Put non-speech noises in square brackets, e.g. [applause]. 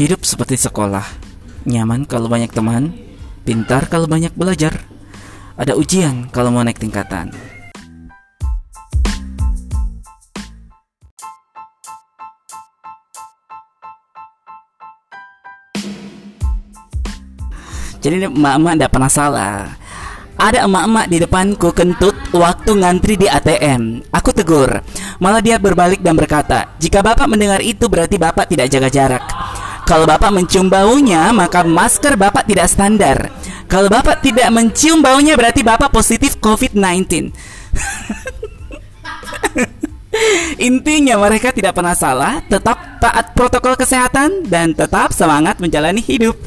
Hidup seperti sekolah, nyaman kalau banyak teman, pintar kalau banyak belajar. Ada ujian kalau mau naik tingkatan. Jadi emak-emak tidak pernah salah. Ada emak-emak di depanku kentut waktu ngantri di ATM. Aku tegur. Malah dia berbalik dan berkata, "Jika Bapak mendengar itu berarti Bapak tidak jaga jarak. Kalau Bapak mencium baunya, maka masker Bapak tidak standar. Kalau Bapak tidak mencium baunya berarti Bapak positif COVID-19." [laughs] Intinya mereka tidak pernah salah, tetap taat protokol kesehatan dan tetap semangat menjalani hidup.